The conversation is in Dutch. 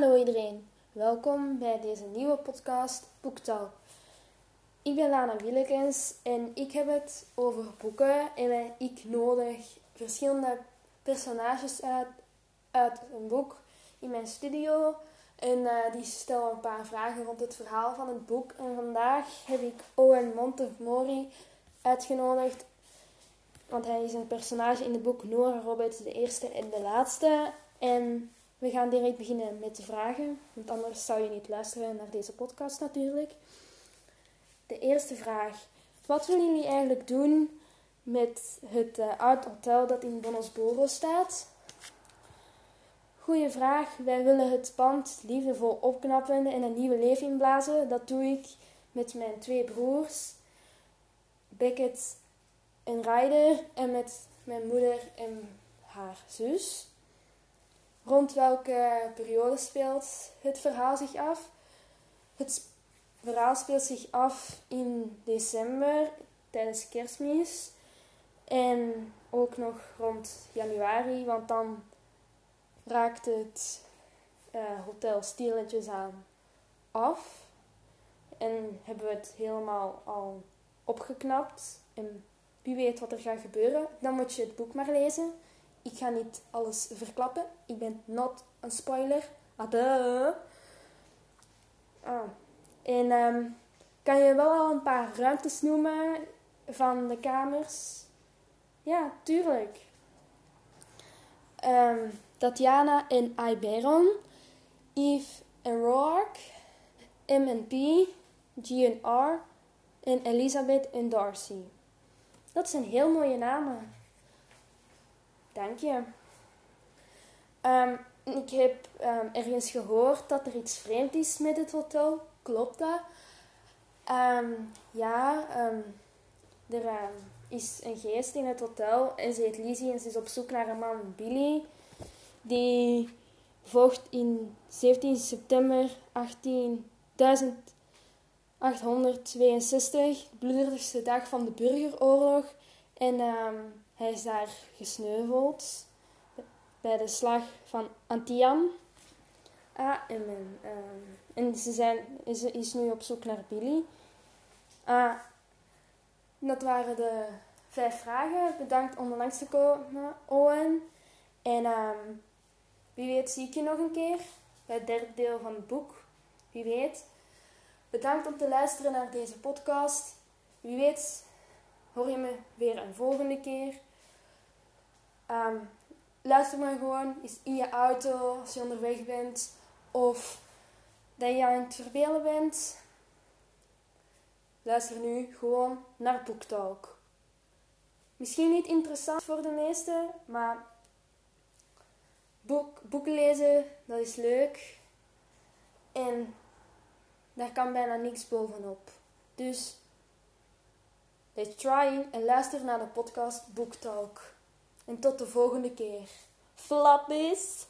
Hallo iedereen, welkom bij deze nieuwe podcast Boektal. Ik ben Lana Willekens en ik heb het over boeken en ik nodig verschillende personages uit, uit een boek in mijn studio. En uh, die stellen een paar vragen rond het verhaal van het boek. En vandaag heb ik Owen Montemori uitgenodigd. Want hij is een personage in het boek Nora Roberts, de eerste en de laatste. En we gaan direct beginnen met de vragen, want anders zou je niet luisteren naar deze podcast natuurlijk. De eerste vraag. Wat willen jullie eigenlijk doen met het uh, oud hotel dat in Bonosboro staat? Goeie vraag. Wij willen het pand liefdevol opknappen en een nieuwe leven inblazen. Dat doe ik met mijn twee broers, Beckett en Ryder, en met mijn moeder en haar zus. Rond welke periode speelt het verhaal zich af? Het verhaal speelt zich af in december tijdens kerstmis. En ook nog rond januari, want dan raakt het uh, hotel stilletjes aan af. En hebben we het helemaal al opgeknapt. En wie weet wat er gaat gebeuren, dan moet je het boek maar lezen. Ik ga niet alles verklappen. Ik ben not een spoiler. Ade. Ah. En um, kan je wel al een paar ruimtes noemen van de kamers? Ja, tuurlijk. Um, Tatiana en Iberon, Eve en Roark, M en P, G en en Elizabeth en Darcy. Dat zijn heel mooie namen. Dank je. Um, ik heb um, ergens gehoord dat er iets vreemd is met het hotel. Klopt dat? Um, ja, er is een geest in het hotel en ze heet Lizzie en ze is op zoek naar een man, Billy. Die vocht in 17 september 18, 1862, de bloedigste dag van de burgeroorlog. En hij is daar gesneuveld bij de slag van Antiam. Ah, en, uh, en ze, zijn, is nu op zoek naar Billy. Ah, dat waren de vijf vragen. Bedankt om langs te komen, Owen. En um, wie weet zie ik je nog een keer bij het derde deel van het boek. Wie weet. Bedankt om te luisteren naar deze podcast. Wie weet hoor je me weer een volgende keer. Um, luister maar gewoon eens in je auto als je onderweg bent. Of dat je aan het verbelen bent. Luister nu gewoon naar BookTalk. Misschien niet interessant voor de meesten, maar boek, boeken lezen, dat is leuk. En daar kan bijna niks bovenop. Dus let's try en luister naar de podcast BookTalk. En tot de volgende keer. Flappies!